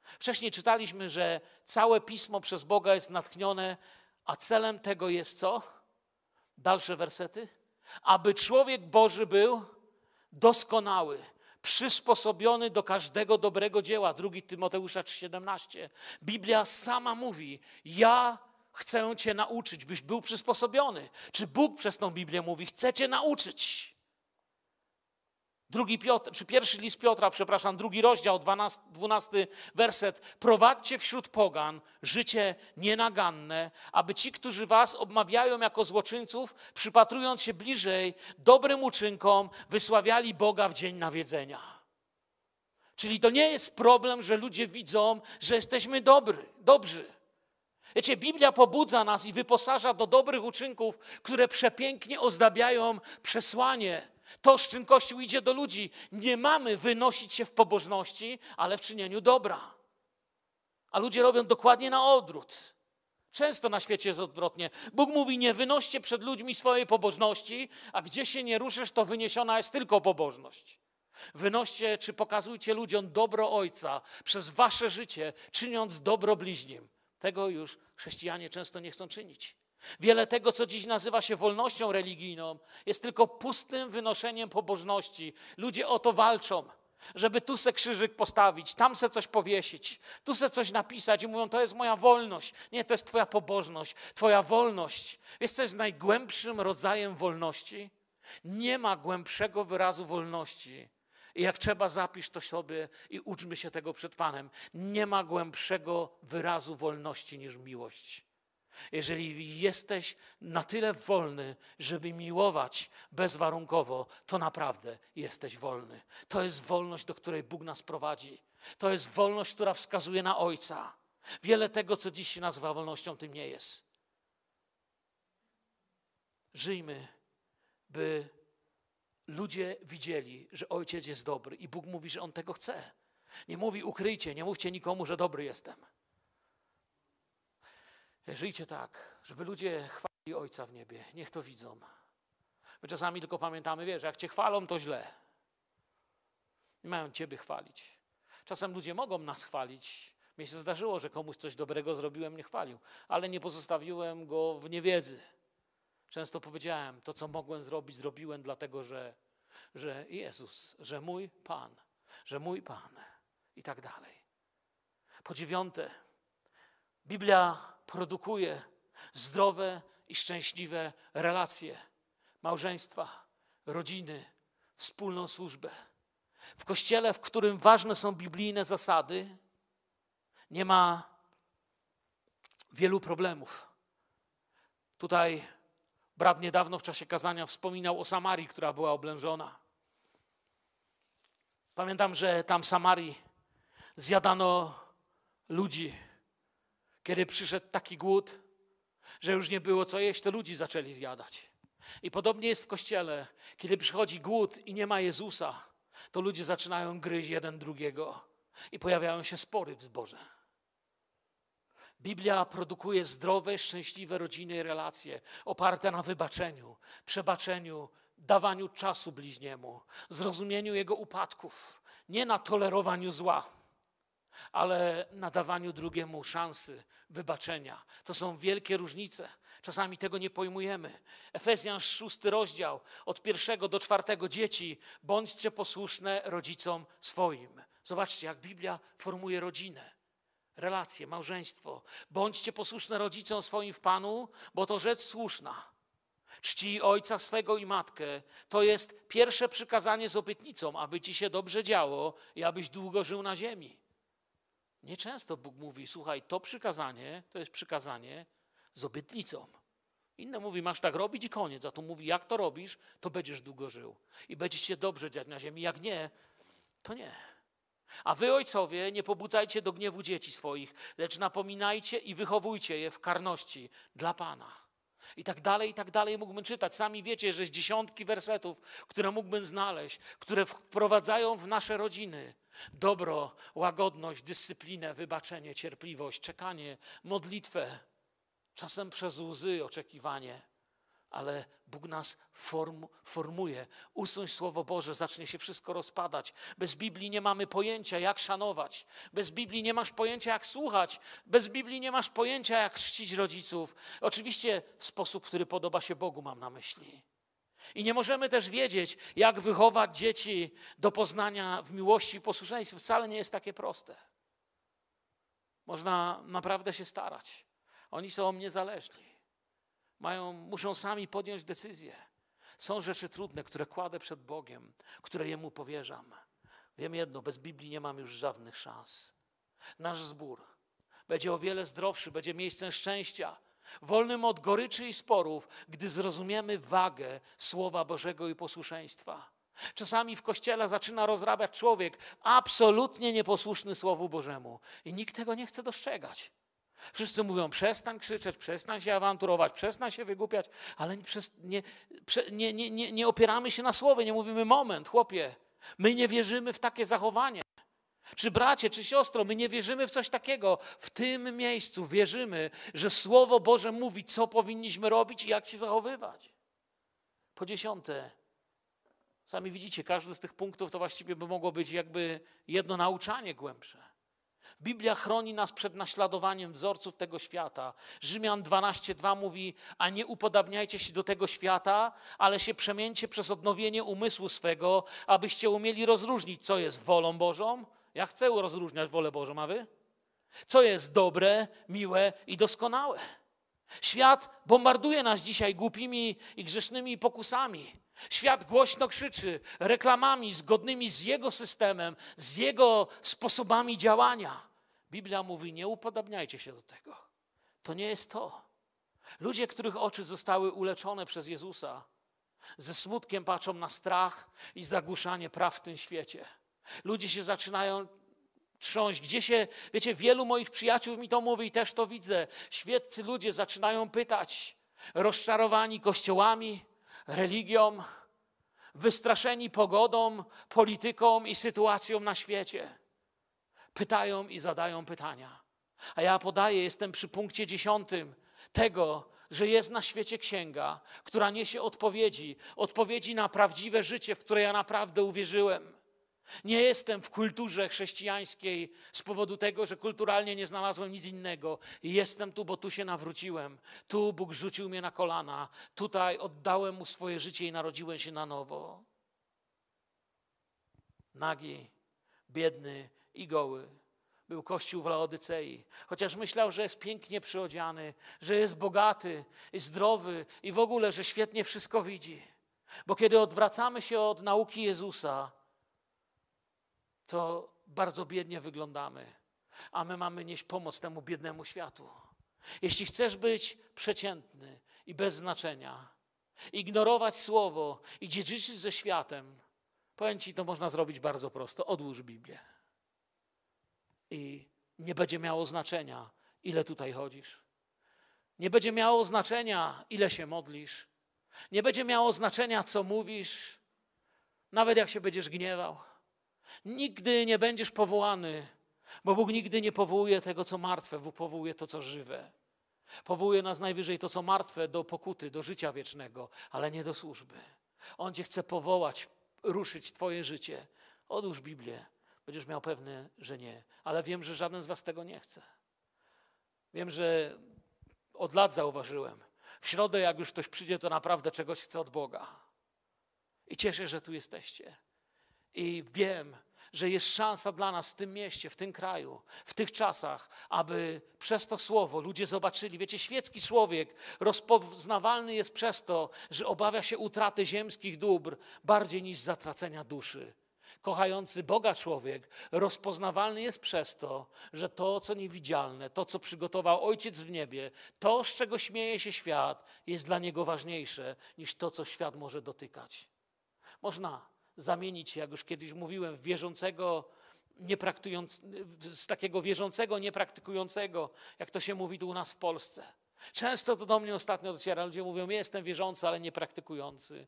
Wcześniej czytaliśmy, że całe pismo przez Boga jest natchnione, a celem tego jest co? Dalsze wersety. Aby człowiek Boży był doskonały, przysposobiony do każdego dobrego dzieła. 2 Tymoteusza 3,17. Biblia sama mówi: Ja chcę Cię nauczyć, byś był przysposobiony. Czy Bóg przez tą Biblię mówi: Chcę Cię nauczyć. Drugi Piotr, czy pierwszy list Piotra, przepraszam, drugi rozdział, 12, 12 werset. Prowadźcie wśród pogan życie nienaganne, aby ci, którzy was obmawiają jako złoczyńców, przypatrując się bliżej dobrym uczynkom, wysławiali Boga w dzień nawiedzenia. Czyli to nie jest problem, że ludzie widzą, że jesteśmy dobry, dobrzy. Wiecie, Biblia pobudza nas i wyposaża do dobrych uczynków, które przepięknie ozdabiają przesłanie to, z czym Kościół idzie do ludzi, nie mamy wynosić się w pobożności, ale w czynieniu dobra. A ludzie robią dokładnie na odwrót. Często na świecie jest odwrotnie. Bóg mówi: Nie wynoście przed ludźmi swojej pobożności, a gdzie się nie ruszysz, to wyniesiona jest tylko pobożność. Wynoście czy pokazujcie ludziom dobro Ojca przez wasze życie, czyniąc dobro bliźnim. Tego już chrześcijanie często nie chcą czynić. Wiele tego, co dziś nazywa się wolnością religijną, jest tylko pustym wynoszeniem pobożności. Ludzie o to walczą, żeby tu se krzyżyk postawić, tam se coś powiesić, tu se coś napisać i mówią, to jest moja wolność. Nie, to jest twoja pobożność, twoja wolność. Wiesz, co jest najgłębszym rodzajem wolności? Nie ma głębszego wyrazu wolności. I jak trzeba, zapisz to sobie i uczmy się tego przed Panem. Nie ma głębszego wyrazu wolności niż miłość. Jeżeli jesteś na tyle wolny, żeby miłować bezwarunkowo, to naprawdę jesteś wolny. To jest wolność, do której Bóg nas prowadzi. To jest wolność, która wskazuje na Ojca. Wiele tego, co dziś się nazywa wolnością, tym nie jest. Żyjmy, by ludzie widzieli, że Ojciec jest dobry i Bóg mówi, że On tego chce. Nie mówi ukryjcie, nie mówcie nikomu, że dobry jestem. Żyjcie tak, żeby ludzie chwalili Ojca w niebie. Niech to widzą. My czasami tylko pamiętamy, wiesz, jak Cię chwalą, to źle. Nie mają Ciebie chwalić. Czasem ludzie mogą nas chwalić. Mnie się zdarzyło, że komuś coś dobrego zrobiłem, nie chwalił, ale nie pozostawiłem go w niewiedzy. Często powiedziałem, to co mogłem zrobić, zrobiłem dlatego, że, że Jezus, że mój Pan, że mój Pan i tak dalej. Po dziewiąte, Biblia produkuje zdrowe i szczęśliwe relacje, małżeństwa, rodziny, wspólną służbę. W kościele, w którym ważne są biblijne zasady, nie ma wielu problemów. Tutaj brat niedawno w czasie kazania wspominał o Samarii, która była oblężona. Pamiętam, że tam w Samarii zjadano ludzi kiedy przyszedł taki głód, że już nie było co jeść, to ludzi zaczęli zjadać. I podobnie jest w kościele. Kiedy przychodzi głód i nie ma Jezusa, to ludzie zaczynają gryźć jeden drugiego i pojawiają się spory w zborze. Biblia produkuje zdrowe, szczęśliwe rodziny i relacje oparte na wybaczeniu, przebaczeniu, dawaniu czasu bliźniemu, zrozumieniu jego upadków, nie na tolerowaniu zła ale nadawaniu drugiemu szansy wybaczenia. To są wielkie różnice. Czasami tego nie pojmujemy. Efezjan szósty rozdział, od pierwszego do czwartego dzieci, bądźcie posłuszne rodzicom swoim. Zobaczcie, jak Biblia formuje rodzinę, relacje, małżeństwo. Bądźcie posłuszne rodzicom swoim w Panu, bo to rzecz słuszna. Czci ojca swego i matkę. To jest pierwsze przykazanie z obietnicą, aby ci się dobrze działo i abyś długo żył na ziemi. Nieczęsto Bóg mówi: Słuchaj, to przykazanie to jest przykazanie z obietnicą. Inne mówi, masz tak robić i koniec. A tu mówi, jak to robisz, to będziesz długo żył. I będziesz się dobrze dziać na ziemi. Jak nie, to nie. A wy, ojcowie, nie pobudzajcie do gniewu dzieci swoich, lecz napominajcie i wychowujcie je w karności dla Pana. I tak dalej, i tak dalej mógłbym czytać. Sami wiecie, że jest dziesiątki wersetów, które mógłbym znaleźć, które wprowadzają w nasze rodziny dobro, łagodność, dyscyplinę, wybaczenie, cierpliwość, czekanie, modlitwę, czasem przez łzy oczekiwanie ale Bóg nas form, formuje. Usuń Słowo Boże, zacznie się wszystko rozpadać. Bez Biblii nie mamy pojęcia, jak szanować. Bez Biblii nie masz pojęcia, jak słuchać. Bez Biblii nie masz pojęcia, jak czcić rodziców. Oczywiście w sposób, który podoba się Bogu, mam na myśli. I nie możemy też wiedzieć, jak wychować dzieci do poznania w miłości i posłuszeństwie. Wcale nie jest takie proste. Można naprawdę się starać. Oni są mnie zależni mają, muszą sami podjąć decyzję. Są rzeczy trudne, które kładę przed Bogiem, które Jemu powierzam. Wiem jedno, bez Biblii nie mam już żadnych szans. Nasz zbór będzie o wiele zdrowszy, będzie miejscem szczęścia, wolnym od goryczy i sporów, gdy zrozumiemy wagę Słowa Bożego i posłuszeństwa. Czasami w kościele zaczyna rozrabiać człowiek absolutnie nieposłuszny Słowu Bożemu i nikt tego nie chce dostrzegać. Wszyscy mówią, przestań krzyczeć, przestań się awanturować, przestań się wygłupiać, ale nie, nie, nie, nie, opieramy się na słowie, nie mówimy moment, chłopie, my nie wierzymy w takie zachowanie. Czy bracie, czy siostro, my nie wierzymy w coś takiego. W tym miejscu wierzymy, że Słowo Boże mówi, co powinniśmy robić i jak się zachowywać. Po dziesiąte, sami widzicie, każdy z tych punktów to właściwie by mogło być jakby jedno nauczanie głębsze. Biblia chroni nas przed naśladowaniem wzorców tego świata. Rzymian 12:2 mówi: A nie upodabniajcie się do tego świata, ale się przemieńcie przez odnowienie umysłu swego, abyście umieli rozróżnić, co jest wolą Bożą. Ja chcę rozróżniać wolę Bożą, a wy? Co jest dobre, miłe i doskonałe. Świat bombarduje nas dzisiaj głupimi i grzesznymi pokusami. Świat głośno krzyczy reklamami zgodnymi z jego systemem, z jego sposobami działania. Biblia mówi: Nie upodobniajcie się do tego. To nie jest to. Ludzie, których oczy zostały uleczone przez Jezusa, ze smutkiem patrzą na strach i zagłuszanie praw w tym świecie. Ludzie się zaczynają trząść. Gdzie się, wiecie, wielu moich przyjaciół mi to mówi i też to widzę. Świeccy ludzie zaczynają pytać, rozczarowani kościołami, religią, wystraszeni pogodą, polityką i sytuacją na świecie. Pytają i zadają pytania. A ja podaję, jestem przy punkcie dziesiątym tego, że jest na świecie księga, która niesie odpowiedzi, odpowiedzi na prawdziwe życie, w które ja naprawdę uwierzyłem. Nie jestem w kulturze chrześcijańskiej z powodu tego, że kulturalnie nie znalazłem nic innego. Jestem tu, bo tu się nawróciłem. Tu Bóg rzucił mnie na kolana. Tutaj oddałem mu swoje życie i narodziłem się na nowo. Nagi, biedny i goły. Był kościół w Laodycei. Chociaż myślał, że jest pięknie przyodziany, że jest bogaty i zdrowy i w ogóle, że świetnie wszystko widzi. Bo kiedy odwracamy się od nauki Jezusa, to bardzo biednie wyglądamy, a my mamy nieść pomoc temu biednemu światu. Jeśli chcesz być przeciętny i bez znaczenia, ignorować słowo i dziedziczyć ze światem, powiem Ci, to można zrobić bardzo prosto. Odłóż Biblię. I nie będzie miało znaczenia, ile tutaj chodzisz. Nie będzie miało znaczenia, ile się modlisz. Nie będzie miało znaczenia, co mówisz, nawet jak się będziesz gniewał. Nigdy nie będziesz powołany, bo Bóg nigdy nie powołuje tego, co martwe, Bóg powołuje to, co żywe. Powołuje nas najwyżej to, co martwe, do pokuty, do życia wiecznego, ale nie do służby. On cię chce powołać, ruszyć Twoje życie. Odłóż Biblię. Będziesz miał pewne, że nie. Ale wiem, że żaden z Was tego nie chce. Wiem, że od lat zauważyłem. W środę, jak już ktoś przyjdzie, to naprawdę czegoś chce od Boga. I cieszę, że tu jesteście. I wiem, że jest szansa dla nas w tym mieście, w tym kraju, w tych czasach, aby przez to słowo ludzie zobaczyli. Wiecie, świecki człowiek rozpoznawalny jest przez to, że obawia się utraty ziemskich dóbr bardziej niż zatracenia duszy. kochający Boga człowiek rozpoznawalny jest przez to, że to, co niewidzialne, to, co przygotował Ojciec w niebie, to, z czego śmieje się świat, jest dla niego ważniejsze niż to, co świat może dotykać. Można zamienić się, jak już kiedyś mówiłem, w wierzącego, niepraktykując, z takiego wierzącego, niepraktykującego, jak to się mówi tu u nas w Polsce. Często to do mnie ostatnio dociera. Ludzie mówią, jestem wierzący, ale niepraktykujący.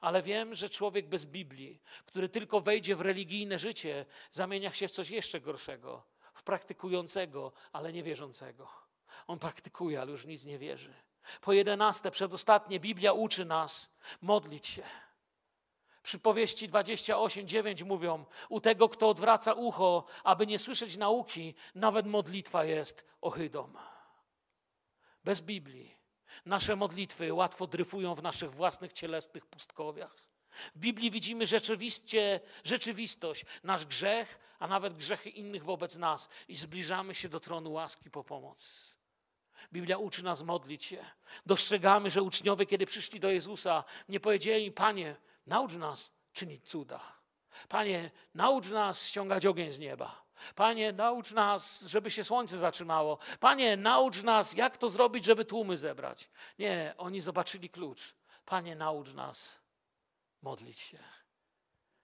Ale wiem, że człowiek bez Biblii, który tylko wejdzie w religijne życie, zamienia się w coś jeszcze gorszego, w praktykującego, ale niewierzącego. On praktykuje, ale już nic nie wierzy. Po jedenaste, przedostatnie, Biblia uczy nas modlić się. Przypowieści 28:9 mówią: U tego, kto odwraca ucho, aby nie słyszeć nauki, nawet modlitwa jest ohydą. Bez Biblii nasze modlitwy łatwo dryfują w naszych własnych cielesnych pustkowiach. W Biblii widzimy rzeczywiście rzeczywistość, nasz grzech, a nawet grzechy innych wobec nas i zbliżamy się do tronu łaski po pomoc. Biblia uczy nas modlić się. Dostrzegamy, że uczniowie, kiedy przyszli do Jezusa, nie powiedzieli: Panie, naucz nas czynić cuda. Panie, naucz nas ściągać ogień z nieba. Panie, naucz nas, żeby się słońce zatrzymało. Panie, naucz nas, jak to zrobić, żeby tłumy zebrać. Nie, oni zobaczyli klucz. Panie, naucz nas modlić się.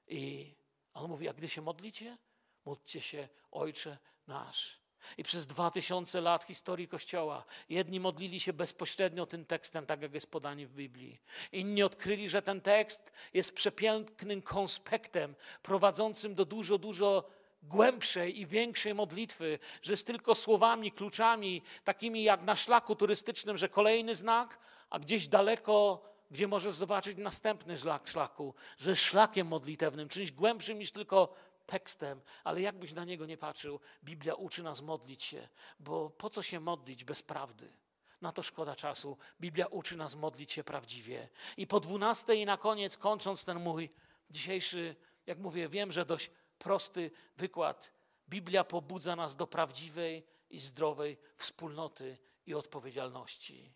I on mówi, a gdy się modlicie, módlcie się, Ojcze nasz. I przez dwa tysiące lat historii Kościoła jedni modlili się bezpośrednio tym tekstem, tak jak jest podany w Biblii. Inni odkryli, że ten tekst jest przepięknym konspektem prowadzącym do dużo, dużo głębszej i większej modlitwy, że jest tylko słowami, kluczami, takimi jak na szlaku turystycznym, że kolejny znak, a gdzieś daleko, gdzie możesz zobaczyć następny szlak szlaku, że szlakiem modlitewnym, czymś głębszym niż tylko tekstem, ale jakbyś na niego nie patrzył, Biblia uczy nas modlić się, bo po co się modlić bez prawdy? Na to szkoda czasu. Biblia uczy nas modlić się prawdziwie. I po dwunastej i na koniec, kończąc ten mój dzisiejszy, jak mówię, wiem, że dość prosty wykład. Biblia pobudza nas do prawdziwej i zdrowej wspólnoty i odpowiedzialności.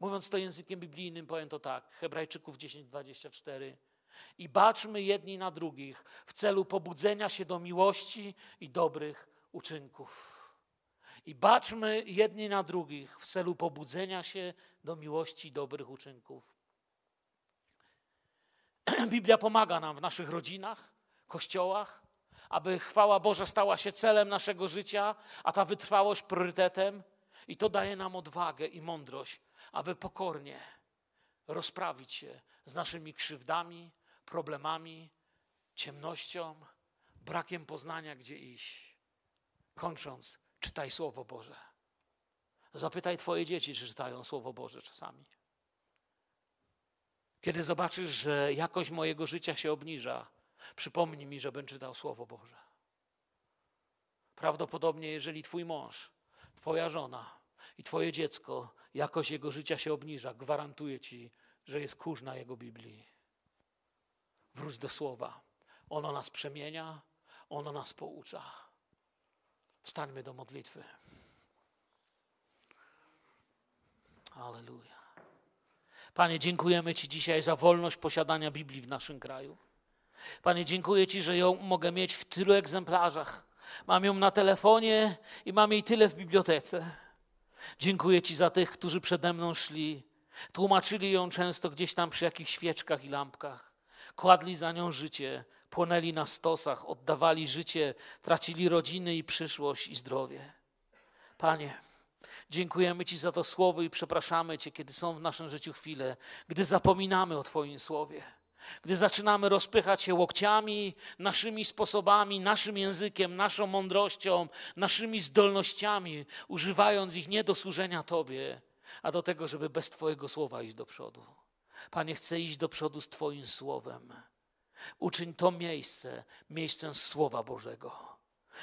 Mówiąc to językiem biblijnym, powiem to tak. Hebrajczyków 10:24. I baczmy jedni na drugich w celu pobudzenia się do miłości i dobrych uczynków. I baczmy jedni na drugich w celu pobudzenia się do miłości i dobrych uczynków. Biblia pomaga nam w naszych rodzinach, kościołach, aby chwała Boża stała się celem naszego życia, a ta wytrwałość priorytetem. I to daje nam odwagę i mądrość, aby pokornie rozprawić się z naszymi krzywdami, problemami, ciemnością, brakiem poznania, gdzie iść. Kończąc, czytaj Słowo Boże. Zapytaj Twoje dzieci, czy czytają Słowo Boże czasami. Kiedy zobaczysz, że jakość mojego życia się obniża, Przypomnij mi, żebym czytał Słowo Boże. Prawdopodobnie, jeżeli Twój mąż, Twoja żona i Twoje dziecko, jakość jego życia się obniża, gwarantuję Ci, że jest kurz na jego Biblii. Wróć do Słowa. Ono nas przemienia, ono nas poucza. Wstańmy do modlitwy. Aleluja. Panie, dziękujemy Ci dzisiaj za wolność posiadania Biblii w naszym kraju. Panie, dziękuję Ci, że ją mogę mieć w tylu egzemplarzach. Mam ją na telefonie i mam jej tyle w bibliotece. Dziękuję Ci za tych, którzy przede mną szli. Tłumaczyli ją często gdzieś tam przy jakichś świeczkach i lampkach. Kładli za nią życie, płonęli na stosach, oddawali życie, tracili rodziny i przyszłość i zdrowie. Panie, dziękujemy Ci za to słowo i przepraszamy Cię, kiedy są w naszym życiu chwile, gdy zapominamy o Twoim słowie gdy zaczynamy rozpychać się łokciami, naszymi sposobami, naszym językiem, naszą mądrością, naszymi zdolnościami, używając ich nie do służenia Tobie, a do tego, żeby bez Twojego słowa iść do przodu. Panie, chcę iść do przodu z Twoim słowem. Uczyń to miejsce miejscem Słowa Bożego.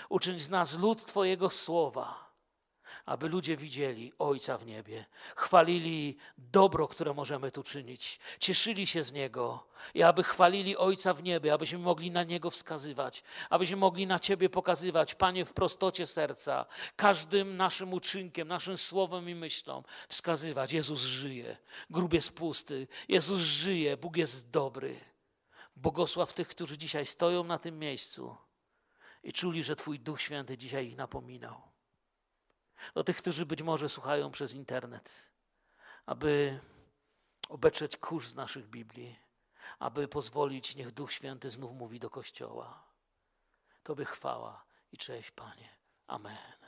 Uczyń z nas lud Twojego słowa aby ludzie widzieli Ojca w niebie, chwalili dobro, które możemy tu czynić, cieszyli się z Niego. I aby chwalili Ojca w niebie, abyśmy mogli na Niego wskazywać, abyśmy mogli na Ciebie pokazywać, Panie, w prostocie serca, każdym naszym uczynkiem, naszym słowem i myślą wskazywać, Jezus żyje, grób jest pusty, Jezus żyje, Bóg jest dobry. Błogosław tych, którzy dzisiaj stoją na tym miejscu i czuli, że Twój Duch Święty dzisiaj ich napominał. Do tych, którzy być może słuchają przez internet, aby obetrzeć kurz z naszych Biblii, aby pozwolić, niech Duch Święty znów mówi do Kościoła. Tobie chwała i cześć, Panie. Amen.